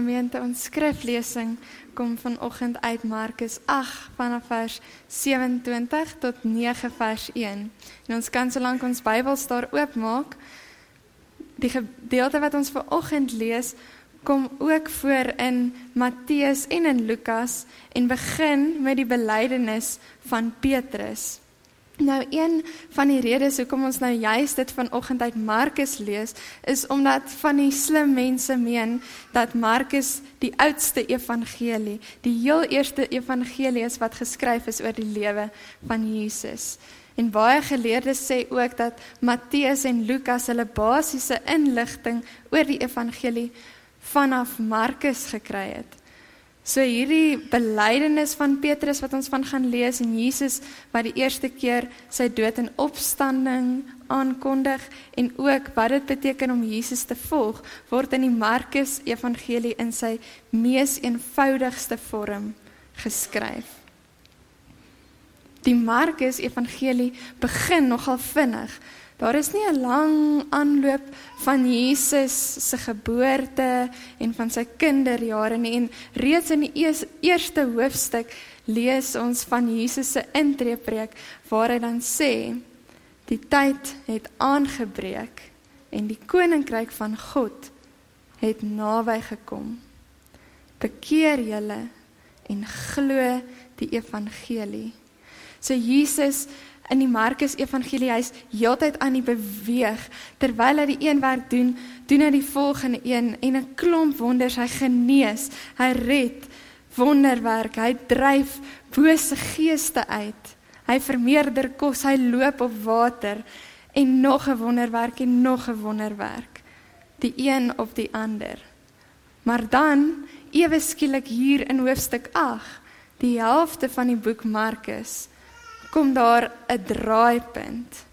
Gemeente ons skriflesing kom vanoggend uit Markus 8 vanaf vers 27 tot 9 vers 1. En ons kan solank ons Bybels daar oopmaak, die gedeelte wat ons vanoggend lees, kom ook voor in Matteus en in Lukas en begin met die belydenis van Petrus. Nou een van die redes hoekom ons nou juist dit vanoggend uit Markus lees, is omdat van die slim mense meen dat Markus die oudste evangelie, die heel eerste evangelie is wat geskryf is oor die lewe van Jesus. En baie geleerdes sê ook dat Matteus en Lukas hulle basiese inligting oor die evangelie vanaf Markus gekry het. So hierdie belydenis van Petrus wat ons van gaan lees en Jesus wat die eerste keer sy dood en opstanding aankondig en ook wat dit beteken om Jesus te volg word in die Markus Evangelie in sy mees eenvoudigste vorm geskryf. Die Markus Evangelie begin nogal vinnig Daar is nie 'n lang aanloop van Jesus se geboorte en van sy kinderjare nie en reeds in die eers, eerste hoofstuk lees ons van Jesus se intreepreek waar hy dan sê die tyd het aangebreek en die koninkryk van God het naby gekom. Bekeer julle en glo die evangelie. So Jesus in die Markus Evangelie hy's heeltyd aan die beweeg terwyl hy die een werk doen, doen hy die volgende een en 'n klomp wonders hy genees, hy red, wonderwerk, hy dryf bose geeste uit. Hy vermeerder kos, hy loop op water en nog 'n wonderwerk en nog 'n wonderwerk. Die een op die ander. Maar dan ewe skielik hier in hoofstuk 8, die helfte van die boek Markus kom daar 'n draaipunt.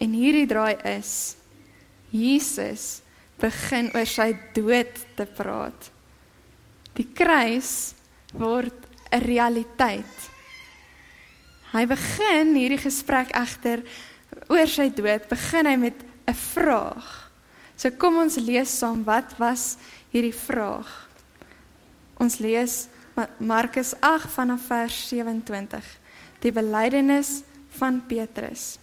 En hierdie draai is Jesus begin oor sy dood te praat. Die kruis word 'n realiteit. Hy begin hierdie gesprek egter oor sy dood begin hy met 'n vraag. So kom ons lees saam wat was hierdie vraag. Ons lees Markus 8 vanaf vers 27 die belydenis van Petrus.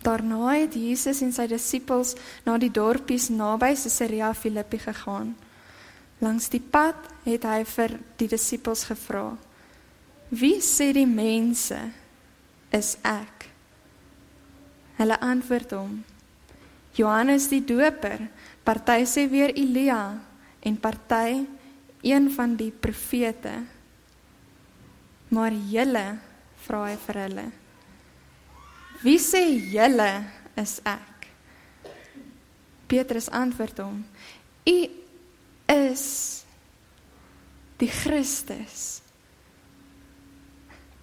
Daarna het Jesus en sy disippels na die dorpies naby Caesarea Philippi gegaan. Langs die pad het hy vir die disippels gevra: "Wie sê die mense is ek?" Hulle antwoord hom: "Johannes die Doper, party sê weer Elia en party een van die profete." Maar julle vra hy vir hulle. Wie sê julle is ek? Petrus antwoord hom: U is die Christus.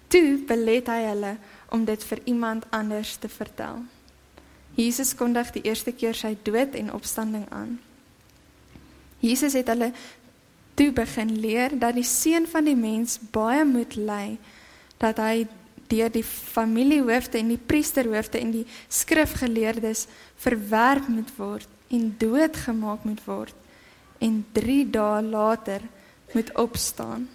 Toe belet hy hulle om dit vir iemand anders te vertel. Jesus kondig die eerste keer sy dood en opstanding aan. Jesus het hulle toe begin leer dat die seun van die mens baie moet ly dat hy deur die familiehoofde en die priesterhoofde en die skrifgeleerdes verwerp moet word en doodgemaak moet word en 3 dae later moet opstaan.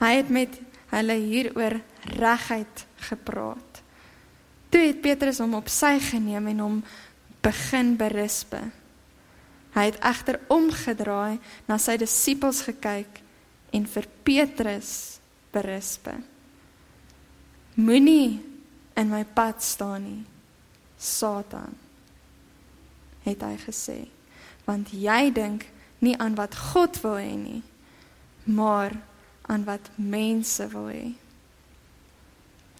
Hy het met hulle hieroor regheid gepraat. Toe het Petrus hom op sy geneem en hom begin berispe. Hy het egter omgedraai na sy disippels gekyk en vir Petrus berispe. Moenie in my pad staan nie, Satan. Het hy gesê, want jy dink nie aan wat God wil hê nie, maar aan wat mense wil hê.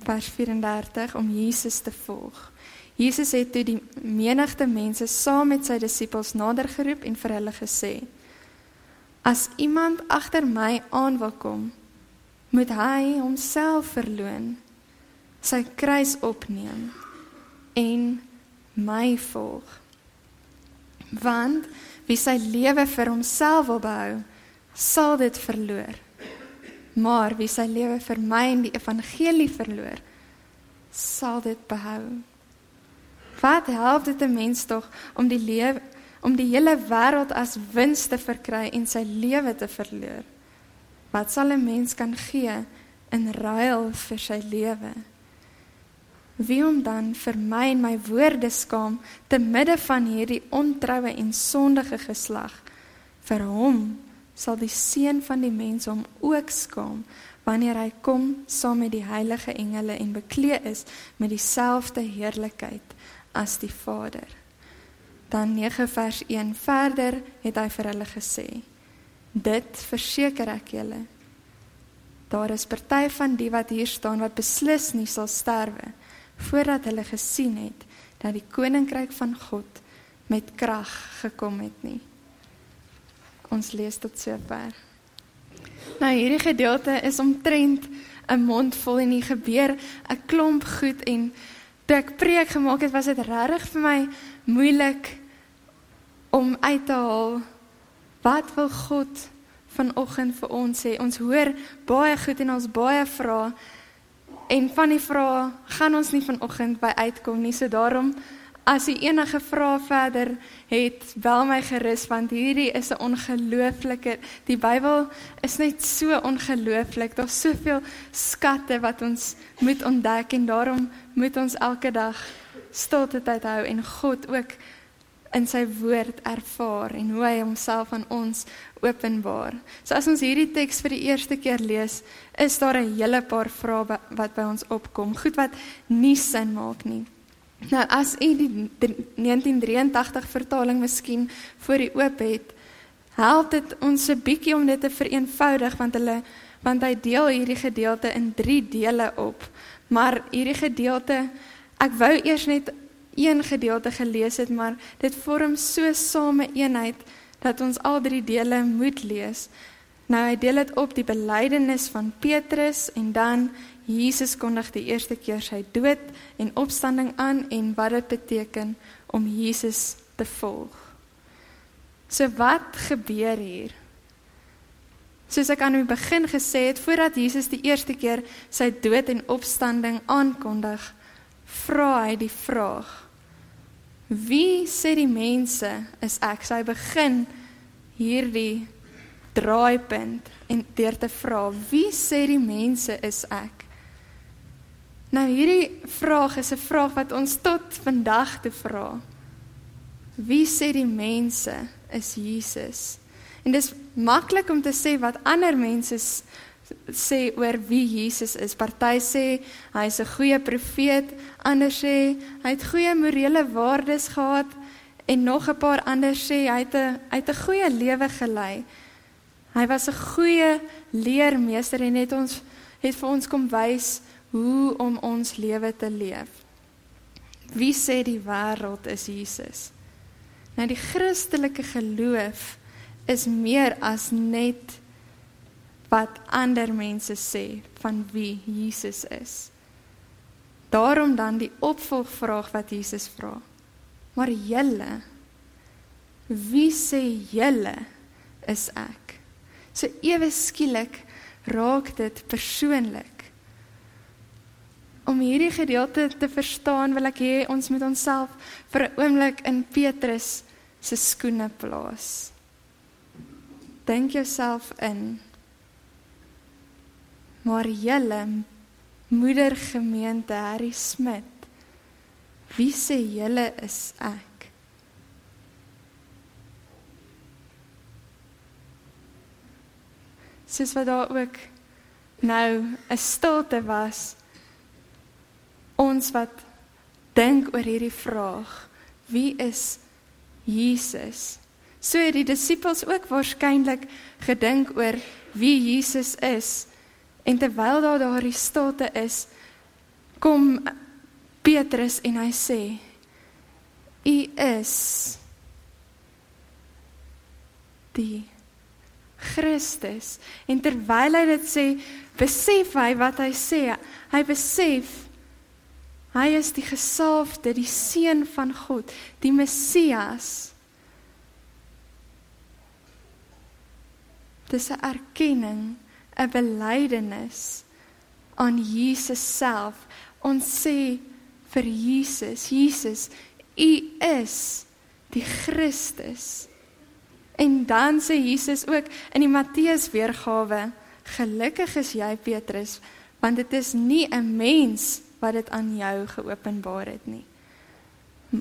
Vers 34 om Jesus te volg. Jesus het toe die menigte mense saam met sy disippels nader geroep en vir hulle gesê: As iemand agter my aan wil kom, moet hy homself verloën, sy kruis opneem en my volg. Want wie sy lewe vir homself wil behou, sal dit verloor. Maar wie sy lewe vir my en die evangelie verloor, sal dit behou. Wat help dit 'n mens tog om die lewe om die hele wêreld as wins te verkry en sy lewe te verloor? Wat sal 'n mens kan gee in ruil vir sy lewe? Wie om dan vir my en my woorde skaam te midde van hierdie ontroue en sondige geslag? Vir hom sal die seun van die mens hom ook skaam wanneer hy kom saam met die heilige engele en bekleed is met dieselfde heerlikheid as die Vader. Dan 9 vers 1 verder het hy vir hulle gesê: Dit verseker ek julle. Daar is party van die wat hier staan wat beslis nie sal sterwe voordat hulle gesien het dat die koninkryk van God met krag gekom het nie. Ons lees tot sover. Nou hierdie gedeelte is omtrent 'n mond vol en hier gebeur 'n klomp goed en toe ek preek gemaak het was dit regtig vir my moeilik om uit te haal wat wil God vanoggend vir ons sê. Ons hoor baie goed en ons baie vrae En van die vrae gaan ons nie vanoggend by uitkom nie. So daarom as jy enige vrae verder het, bel my gerus want hierdie is 'n ongelooflike die Bybel is net so ongelooflik. Daar's soveel skatte wat ons moet ontdek en daarom moet ons elke dag stilte tyd hou en God ook in sy woord ervaar en hoe hy homself aan ons openbaar. So as ons hierdie teks vir die eerste keer lees, is daar 'n hele paar vrae wat by ons opkom, goed wat nie sin maak nie. Nou as u die 1983 vertaling miskien voor die oop het, help dit ons 'n bietjie om dit te vereenvoudig want hulle want hy deel hierdie gedeelte in 3 dele op. Maar hierdie gedeelte ek wou eers net een gedeelte gelees het, maar dit vorm so same eenheid dat ons al drie dele moet lees. Nou hy deel dit op die belydenis van Petrus en dan Jesus kondig die eerste keer sy dood en opstanding aan en wat dit beteken om Jesus te volg. So wat gebeur hier? Soos ek aan die begin gesê het, voordat Jesus die eerste keer sy dood en opstanding aankondig, vra hy die vraag: Wie sê die mense is ek? Sy begin hierdie draaipunt en deur te vra, wie sê die mense is ek? Nou hierdie vraag is 'n vraag wat ons tot vandag te vra. Wie sê die mense is Jesus? En dis maklik om te sê wat ander mense sê oor wie Jesus is. Party sê hy's 'n goeie profeet, ander sê hy het goeie morele waardes gehad en nog 'n paar ander sê hy het 'n hy het 'n goeie lewe gelei. Hy was 'n goeie leermeester en het ons het vir ons kom wys hoe om ons lewe te leef. Wie sê die wêreld is Jesus? Nou die Christelike geloof is meer as net wat ander mense sê van wie Jesus is. Daarom dan die opvolgvraag wat Jesus vra. Maar julle wie sê julle is ek? So ewe skielik raak dit persoonlik. Om hierdie gedeelte te verstaan, wil ek hê ons moet onsself vir 'n oomblik in Petrus se skoene plaas. Dink jouself in maar julle moedergemeente Harry Smit wie sê julle is ek Sis wat daar ook nou 'n stilte was ons wat dink oor hierdie vraag wie is Jesus so het die disippels ook waarskynlik gedink oor wie Jesus is En terwyl daar daardie stilte is, kom Petrus en hy sê: "U is die Christus." En terwyl hy dit sê, besef hy wat hy sê. Hy besef hy is die gesalfde, die seun van God, die Messias. Dis 'n erkenning 'n belydenis aan Jesus self. Ons sê vir Jesus, Jesus, U is die Christus. En dan sê Jesus ook in die Matteus weergawe, gelukkig is jy Petrus, want dit is nie 'n mens wat dit aan jou geopenbaar het nie,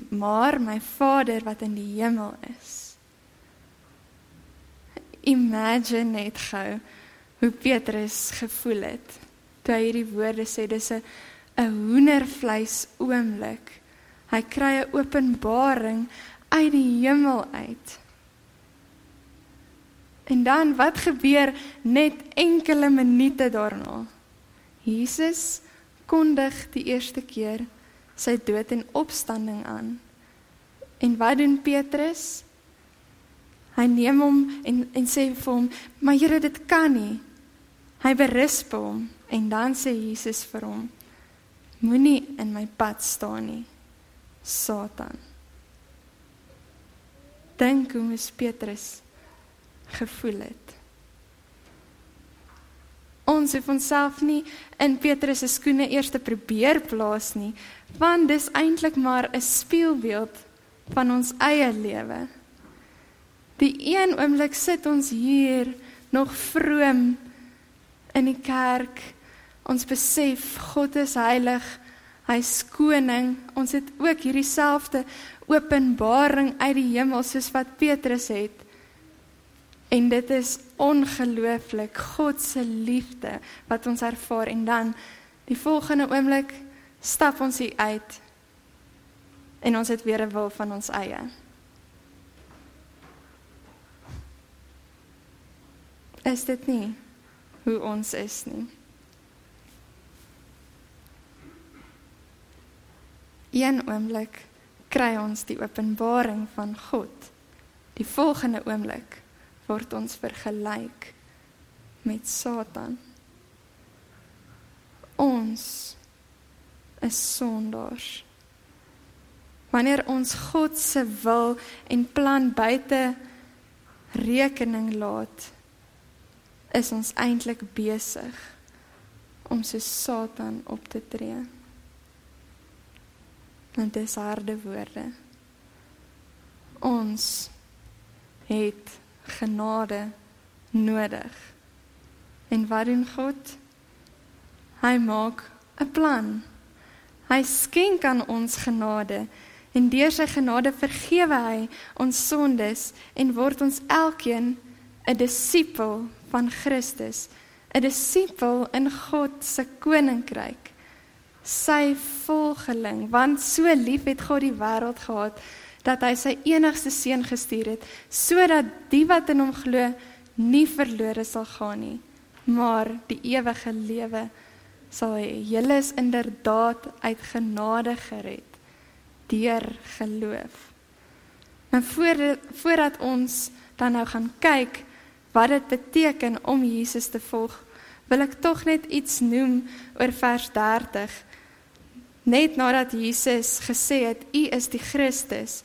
maar my Vader wat in die hemel is. Imagine net gou hoe Petrus gevoel het toe hy hierdie woorde sê dis 'n 'n hoendervleis oomblik. Hy kry 'n openbaring uit die hemel uit. En dan wat gebeur net enkele minute daarna? Jesus kondig die eerste keer sy dood en opstanding aan. En wat doen Petrus? Hy neem hom en en sê vir hom: "Maar Here, dit kan nie." Hy berisp hom en dan sê Jesus vir hom: Moenie in my pad staan nie, Satan. Dink hoe mes Petrus gevoel het. Ons het onsself nie in Petrus se skoene eers te probeer plaas nie, want dis eintlik maar 'n spieelbeeld van ons eie lewe. Die een oomblik sit ons hier nog vroom in die kerk Ons besef God is heilig. Hy's koning. Ons het ook hierdie selfde openbaring uit die hemel soos wat Petrus het. En dit is ongelooflik God se liefde wat ons ervaar en dan die volgende oomblik stap ons hier uit en ons het weer 'n wil van ons eie. Is dit nie hoe ons is nie? Een oomblik kry ons die openbaring van God. Die volgende oomblik word ons vergelyk met Satan. Ons is sondaars. Wanneer ons God se wil en plan buite rekening laat, is ons eintlik besig om so Satan op te tree want dit is harde woorde. Ons het genade nodig. En wat doen God? Hy maak 'n plan. Hy skenk aan ons genade en deur sy genade vergewe hy ons sondes en word ons elkeen 'n disipel van Christus, 'n disipel in God se koninkryk sy volgeling want so lief het God die wêreld gehad dat hy sy enigste seun gestuur het sodat die wat in hom glo nie verlore sal gaan nie maar die ewige lewe sal hê. Julle is inderdaad uit genade gered deur geloof. En voor voordat ons dan nou gaan kyk wat dit beteken om Jesus te volg wil ek tog net iets noem oor vers 30 Net nadat Jesus gesê het u is die Christus,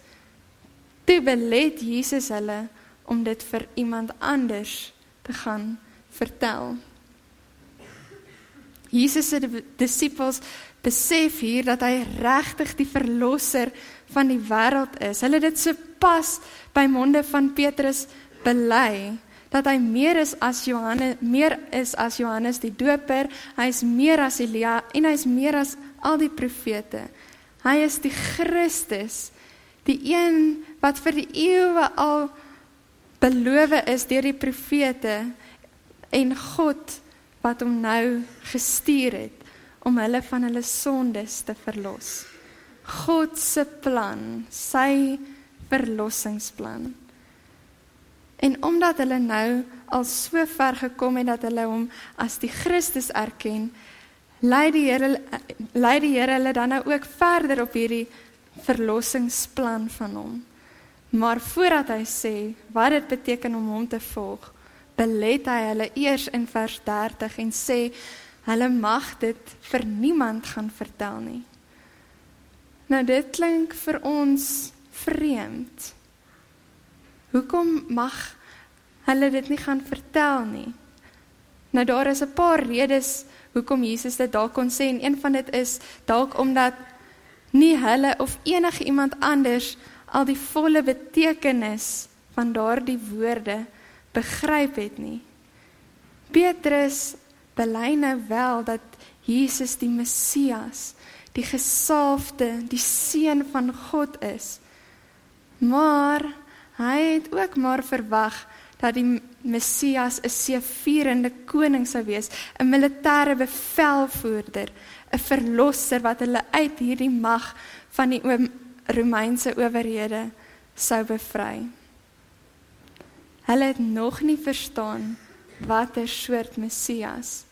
toe belet Jesus hulle om dit vir iemand anders te gaan vertel. Jesus se disippels besef hier dat hy regtig die verlosser van die wêreld is. Hulle dit sopas by monde van Petrus bely dat hy meer is as Johannes, meer is as Johannes die Doper, hy is meer as Elia en hy is meer as al die profete. Hy is die Christus, die een wat vir die eeue al beloof is deur die profete en God wat hom nou gestuur het om hulle van hulle sondes te verlos. God se plan, sy verlossingsplan. En omdat hulle nou al so ver gekom het dat hulle hom as die Christus erken, lei die Here lei die Here hulle dan nou ook verder op hierdie verlossingsplan van hom. Maar voordat hy sê wat dit beteken om hom te volg, belet hy hulle eers in vers 30 en sê hulle mag dit vir niemand gaan vertel nie. Nou dit klink vir ons vreemd. Hoekom mag hulle dit nie gaan vertel nie? Nou daar is 'n paar redes hoekom Jesus dit dalk kon sê en een van dit is dalk omdat nie hulle of enige iemand anders al die volle betekenis van daardie woorde begryp het nie. Petrus bely nou wel dat Jesus die Messias, die gesalfde, die seun van God is. Maar hy het ook maar verwag dat die Messias 'n seëvierende koning sou wees, 'n militêre bevelvoerder, 'n verlosser wat hulle uit hierdie mag van die Romeinse owerhede sou bevry. Hulle het nog nie verstaan watter soort Messias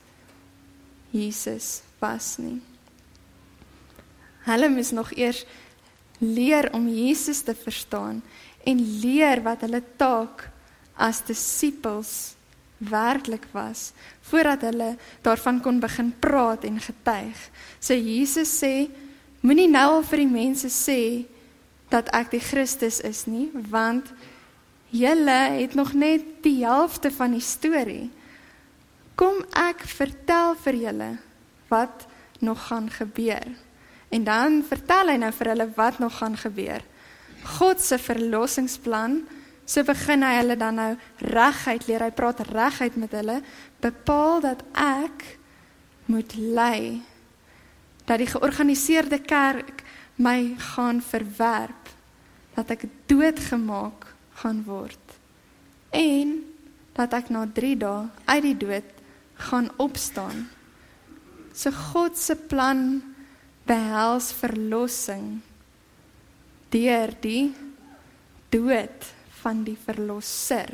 Jesus was nie. Hulle moes nog eers leer om Jesus te verstaan en leer wat hulle taak as disippels werklik was voordat hulle daarvan kon begin praat en getuig. So Jesus sê moenie nou al vir die mense sê dat ek die Christus is nie, want julle het nog net die helfte van die storie. Kom ek vertel vir julle wat nog gaan gebeur. En dan vertel hy nou vir hulle wat nog gaan gebeur. God se verlossingsplan, so begin hy hulle dan nou reguit leer. Hy praat reguit met hulle, bepaal dat ek moet lei dat die georganiseerde kerk my gaan verwerp dat ek doodgemaak gaan word en dat ek na 3 dae uit die dood gaan opstaan. So God se plan behels verlossing deur die dood van die verlosser.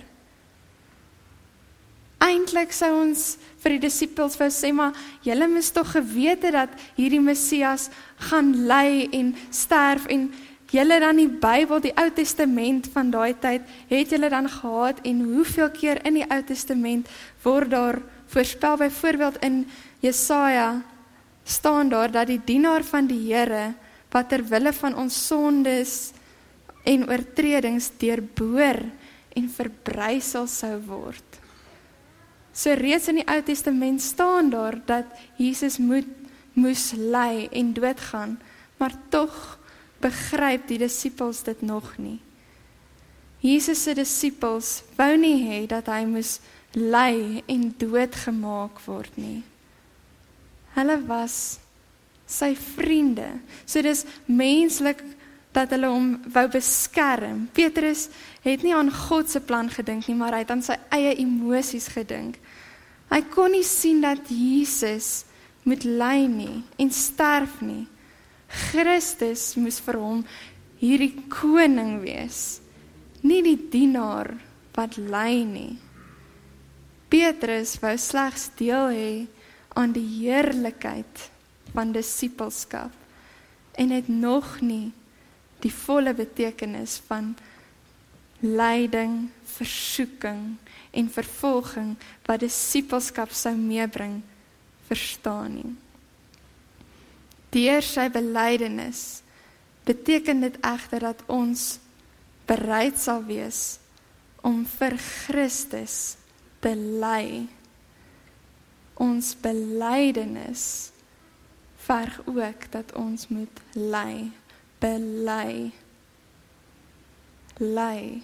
Eintlik sou ons vir die disippels wou sê maar julle moes tog geweet het dat hierdie Messias gaan ly en sterf en julle dan die Bybel, die Ou Testament van daai tyd, het julle dan gehad en hoeveel keer in die Ou Testament word daar voorspel byvoorbeeld in Jesaja staan daar dat die dienaar van die Here wat ter wille van ons sondes en oortredings deurboor en verbrysel sou word. So reeds in die Ou Testament staan daar dat Jesus moet moes ly en doodgaan, maar tog begryp die disippels dit nog nie. Jesus se disippels wou nie hê dat hy moes ly en doodgemaak word nie. Hulle was sy vriende. So dis menslik dat hulle hom wou beskerm. Petrus het nie aan God se plan gedink nie, maar hy het aan sy eie emosies gedink. Hy kon nie sien dat Jesus moet ly nie en sterf nie. Christus moes vir hom hierdie koning wees, nie die dienaar wat ly nie. Petrus wou slegs deel hê aan die heerlikheid van disippelskap en het nog nie die volle betekenis van lyding, versoeking en vervolging wat disippelskap sou meebring verstaan nie. Deur sy belydenis beteken dit egter dat ons bereid sal wees om vir Christus te ly. Ons belydenis verg ook dat ons moet ly, bely. Ly.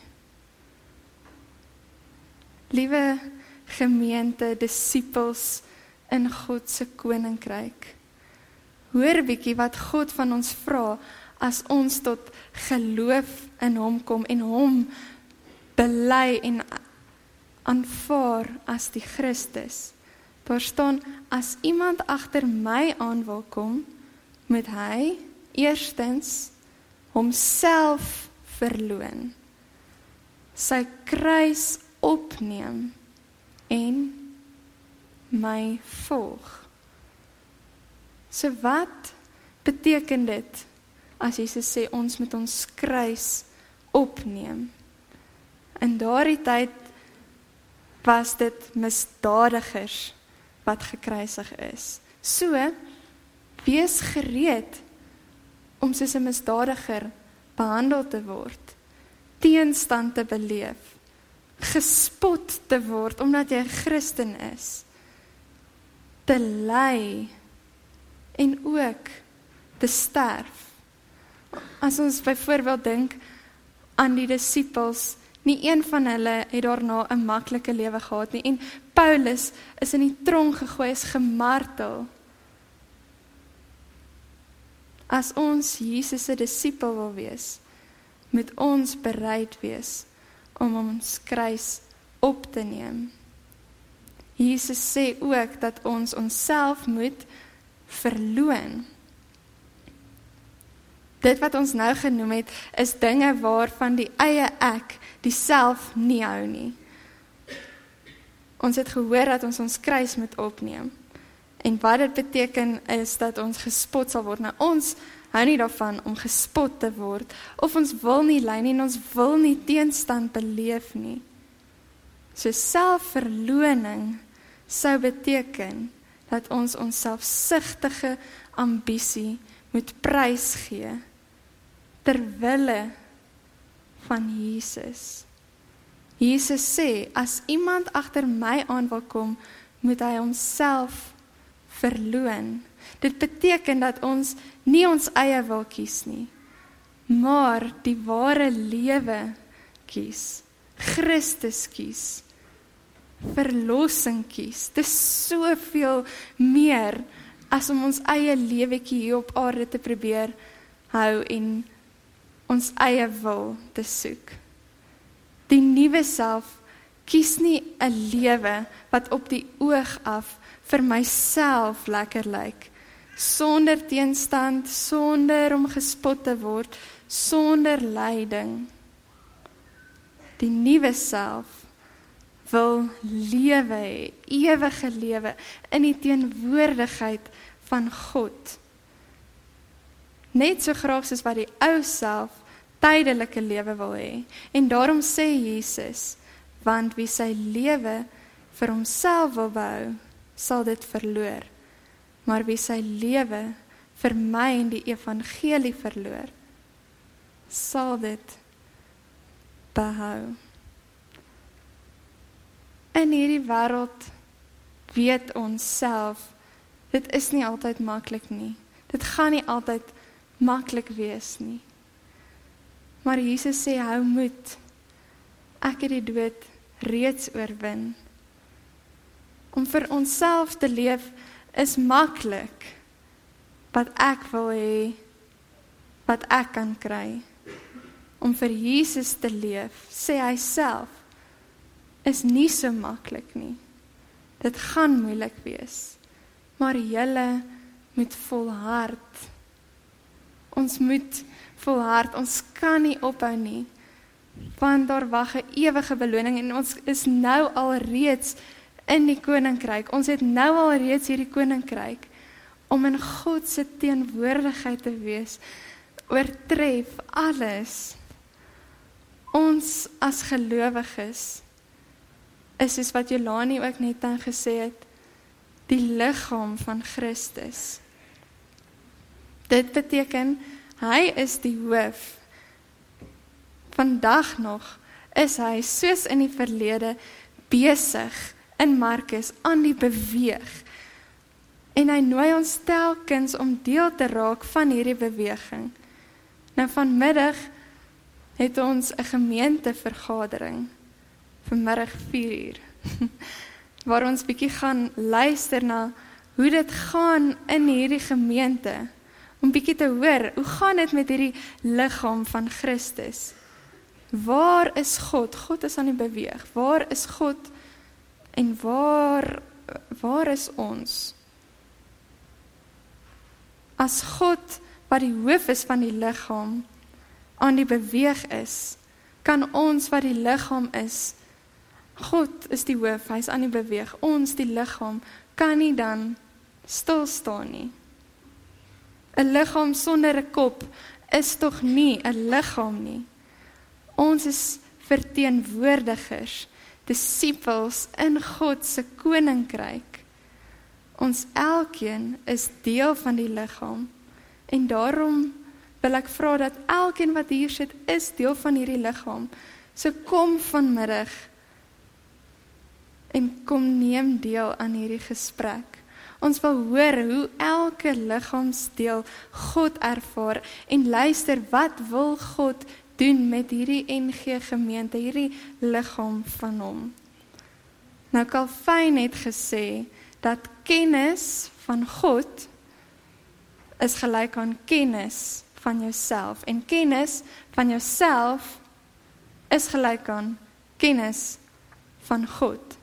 Liewe gemeente, disippels in God se koninkryk. Hoor bietjie wat God van ons vra as ons tot geloof in hom kom en hom bely en aanvaar as die Christus. Daar staan as iemand agter my aan wil kom, moet hy eerstens homself verloon. Sy kruis opneem en my volg. So wat beteken dit as Jesus sê ons moet ons kruis opneem? In daardie tyd was dit misdadigers wat gekruisig is. So wees gereed om soos 'n misdadiger behandel te word, teenstand te beleef, gespot te word omdat jy 'n Christen is, te ly en ook te sterf. As ons byvoorbeeld dink aan die disippels. Nie een van hulle het daarna 'n maklike lewe gehad nie en Paulus is in die tronk gegooi, is gemartel. As ons Jesus se disipel wil wees, moet ons bereid wees om ons kruis op te neem. Jesus sê ook dat ons onsself moet verloon. Dit wat ons nou genoem het, is dinge waarvan die eie ek diself nie hou nie. Ons het gehoor dat ons ons kruis moet opneem. En wat dit beteken is dat ons gespot sal word. Nou ons hou nie daarvan om gespot te word of ons wil nie ly nie en ons wil nie teenstand beleef nie. So selfverloning sou beteken dat ons ons selfsugtige ambisie moet prysgee ter wille van Jesus. Jesus sê as iemand agter my aan wil kom, moet hy homself verloon. Dit beteken dat ons nie ons eie wil kies nie, maar die ware lewe kies. Christus kies. Verlossing kies. Dis soveel meer as om ons eie lewetjie hier op aarde te probeer hou en ons eie wil te soek. Die nuwe self kies nie 'n lewe wat op die oog af vir myself lekker lyk sonder teenstand, sonder om gespot te word, sonder lyding. Die nuwe self wil lewe, ewige lewe in die teenwoordigheid van God net so graag soos wat die ou self tydelike lewe wil hê. En daarom sê Jesus, want wie sy lewe vir homself wil behou, sal dit verloor. Maar wie sy lewe vir my en die evangelie verloor, sal dit behou. In hierdie wêreld weet ons self dit is nie altyd maklik nie. Dit gaan nie altyd maklik wees nie. Maar Jesus sê hou moed. Ek het die dood reeds oorwin. Om vir onsself te leef is maklik. Wat ek wil hê wat ek kan kry. Om vir Jesus te leef, sê hy self, is nie so maklik nie. Dit gaan moeilik wees. Maar julle moet volhard Ons moet volhard. Ons kan nie ophou nie. Want daar wag 'n ewige beloning en ons is nou al reeds in die koninkryk. Ons het nou al reeds hierdie koninkryk om in God se teenwoordigheid te wees. Oortref alles. Ons as gelowiges is soos wat Jolani ook net dan gesê het, die liggaam van Christus. Dit beteken hy is die hoof. Vandag nog is hy soos in die verlede besig in Markus aan die beweeg. En hy nooi ons telkens om deel te raak van hierdie beweging. Nou vanmiddag het ons 'n gemeentevergadering vanmiddag 4uur waar ons bietjie gaan luister na hoe dit gaan in hierdie gemeente om bietjie te hoor, hoe gaan dit met hierdie liggaam van Christus? Waar is God? God is aan die beweeg. Waar is God? En waar waar is ons? As God wat die hoof is van die liggaam aan die beweeg is, kan ons wat die liggaam is God is die hoof, hy's aan die beweeg. Ons die liggaam kan nie dan stil staan nie. 'n liggaam sonder 'n kop is tog nie 'n liggaam nie. Ons is verteenwoordigers, disippels in God se koninkryk. Ons elkeen is deel van die liggaam en daarom wil ek vra dat elkeen wat hier sit is deel van hierdie liggaam. So kom vanmiddag en kom neem deel aan hierdie gesprek. Ons wil hoor hoe elke liggaamsdeel God ervaar en luister wat wil God doen met hierdie NG gemeente, hierdie liggaam van hom. Nou Calvin het gesê dat kennis van God is gelyk aan kennis van jouself en kennis van jouself is gelyk aan kennis van God.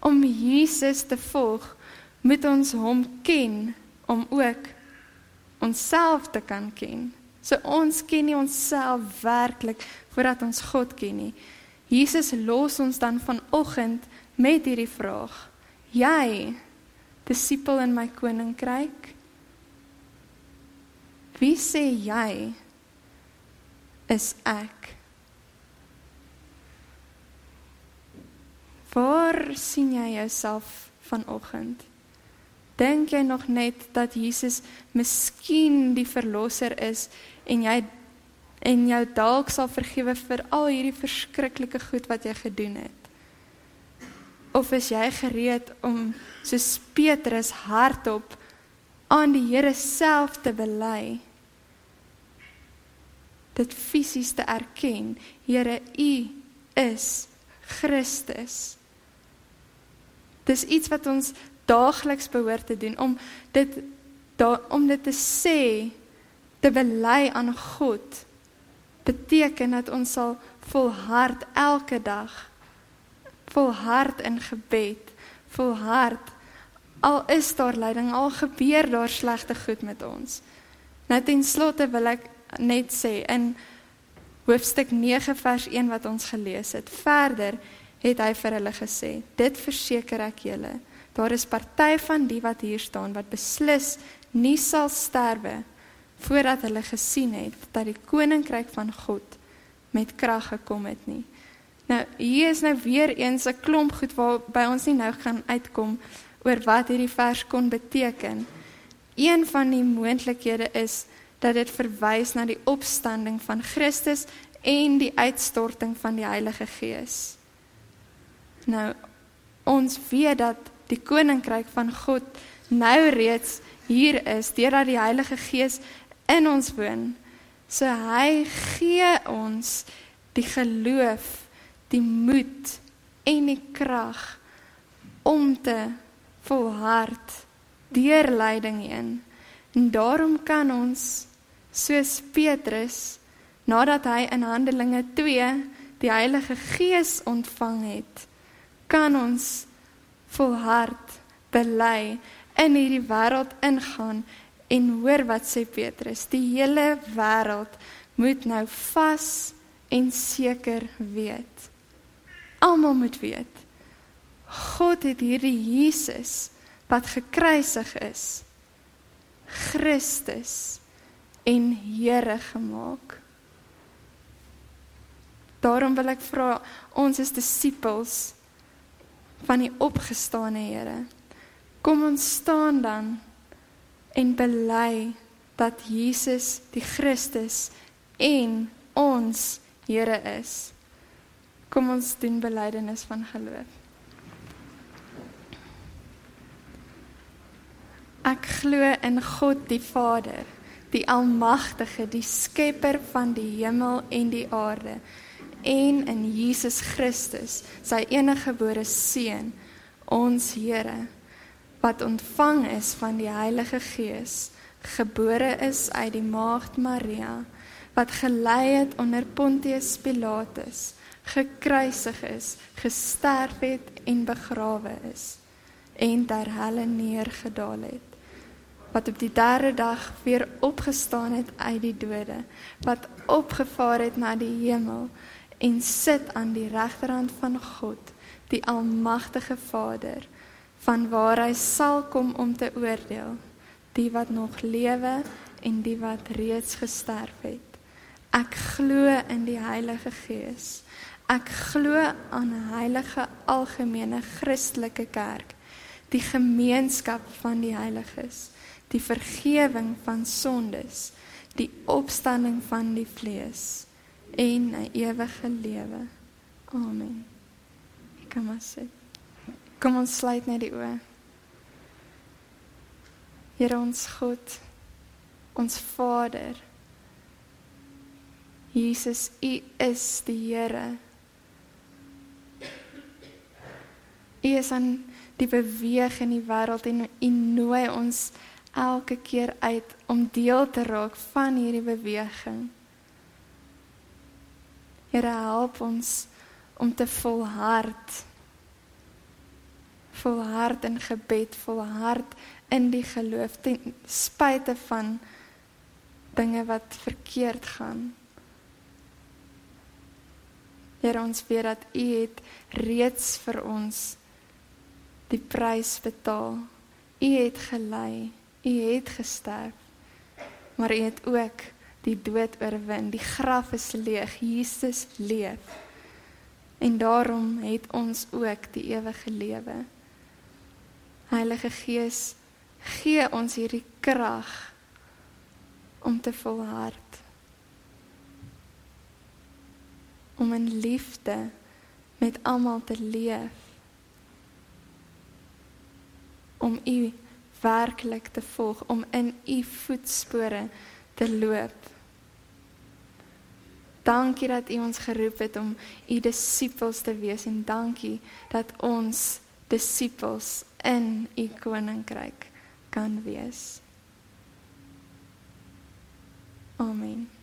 Om Jesus te volg, moet ons hom ken om ook onsself te kan ken. So ons ken nie onsself werklik voordat ons God ken nie. Jesus los ons dan vanoggend met hierdie vraag: Jy, disipel in my koninkryk, wie sê jy is ek? Waar sien jy jouself vanoggend? Dink jy nog net dat Jesus miskien die verlosser is en jy en jou dalk sal vergewe vir al hierdie verskriklike goed wat jy gedoen het? Of is jy gereed om soos Petrus hardop aan die Here self te bely? Dit fisies te erken, Here, U is Christus. Dis iets wat ons daagliks behoort te doen om dit da, om dit te sê te bely aan God beteken dat ons sal volhard elke dag volhard in gebed volhard al is daar lyding al gebeur daar slegte goed met ons. Nou ten slotte wil ek net sê in hoofstuk 9 vers 1 wat ons gelees het verder het hy vir hulle gesê dit verseker ek julle daar is party van die wat hier staan wat beslis nie sal sterwe voordat hulle gesien het dat die koninkryk van God met krag gekom het nie nou hier is nou weer eens 'n klomp goed waar by ons nie nou gaan uitkom oor wat hierdie vers kon beteken een van die moontlikhede is dat dit verwys na die opstanding van Christus en die uitstorting van die Heilige Gees. Nou ons weet dat die koninkryk van God nou reeds hier is deurdat die Heilige Gees in ons woon. So hy gee ons die geloof, die moed en die krag om te volhard deur lyding heen. En daarom kan ons soos Petrus nadat hy in Handelinge 2 die Heilige Gees ontvang het, kan ons volhard bely in hierdie wêreld ingaan en hoor wat sê Petrus die hele wêreld moet nou vas en seker weet almal moet weet God het hierdie Jesus wat gekruisig is Christus en Here gemaak Daarom wil ek vra ons is disippels van die opgestane Here. Kom ons staan dan en bely dat Jesus die Christus en ons Here is. Kom ons doen belydenis van geloof. Ek glo in God die Vader, die almagtige, die skepper van die hemel en die aarde en in Jesus Christus, sy eniggebore seun, ons Here, wat ontvang is van die Heilige Gees, gebore is uit die maagd Maria, wat gelei het onder Pontius Pilatus, gekruisig is, gesterf het en begrawe is en ter helle neergedaal het wat op die derde dag weer opgestaan het uit die dode wat opgevaar het na die hemel en sit aan die regterhand van God, die almagtige Vader, van waar hy sal kom om te oordeel die wat nog lewe en die wat reeds gesterf het. Ek glo in die Heilige Gees. Ek glo aan 'n heilige algemene Christelike kerk, die gemeenskap van die heiliges, die vergifnis van sondes, die opstanding van die vlees en 'n ewige lewe. Amen. Kom ons sit. Kom ons sluit net die oë. Here ons God, ons Vader. Jesus, U is die Here. U is aan die beweeg in die wêreld en U nooi ons elke keer uit om deel te raak van hierdie beweging. Here help ons om te volhard. Volhard in gebed, volhard in die geloof ten spyte van dinge wat verkeerd gaan. Here ons weet dat U het reeds vir ons die prys betaal. U het gelei, U het gesterf. Maar U het ook die dood oorwin. Die graf is leeg. Jesus leef. En daarom het ons ook die ewige lewe. Heilige Gees, gee ons hierdie krag om te volhard. Om in liefde met almal te leef. Om U werklik te volg, om in U voetspore te loop. Dankie dat U ons geroep het om U disippels te wees en dankie dat ons disippels in U koninkryk kan wees. Amen.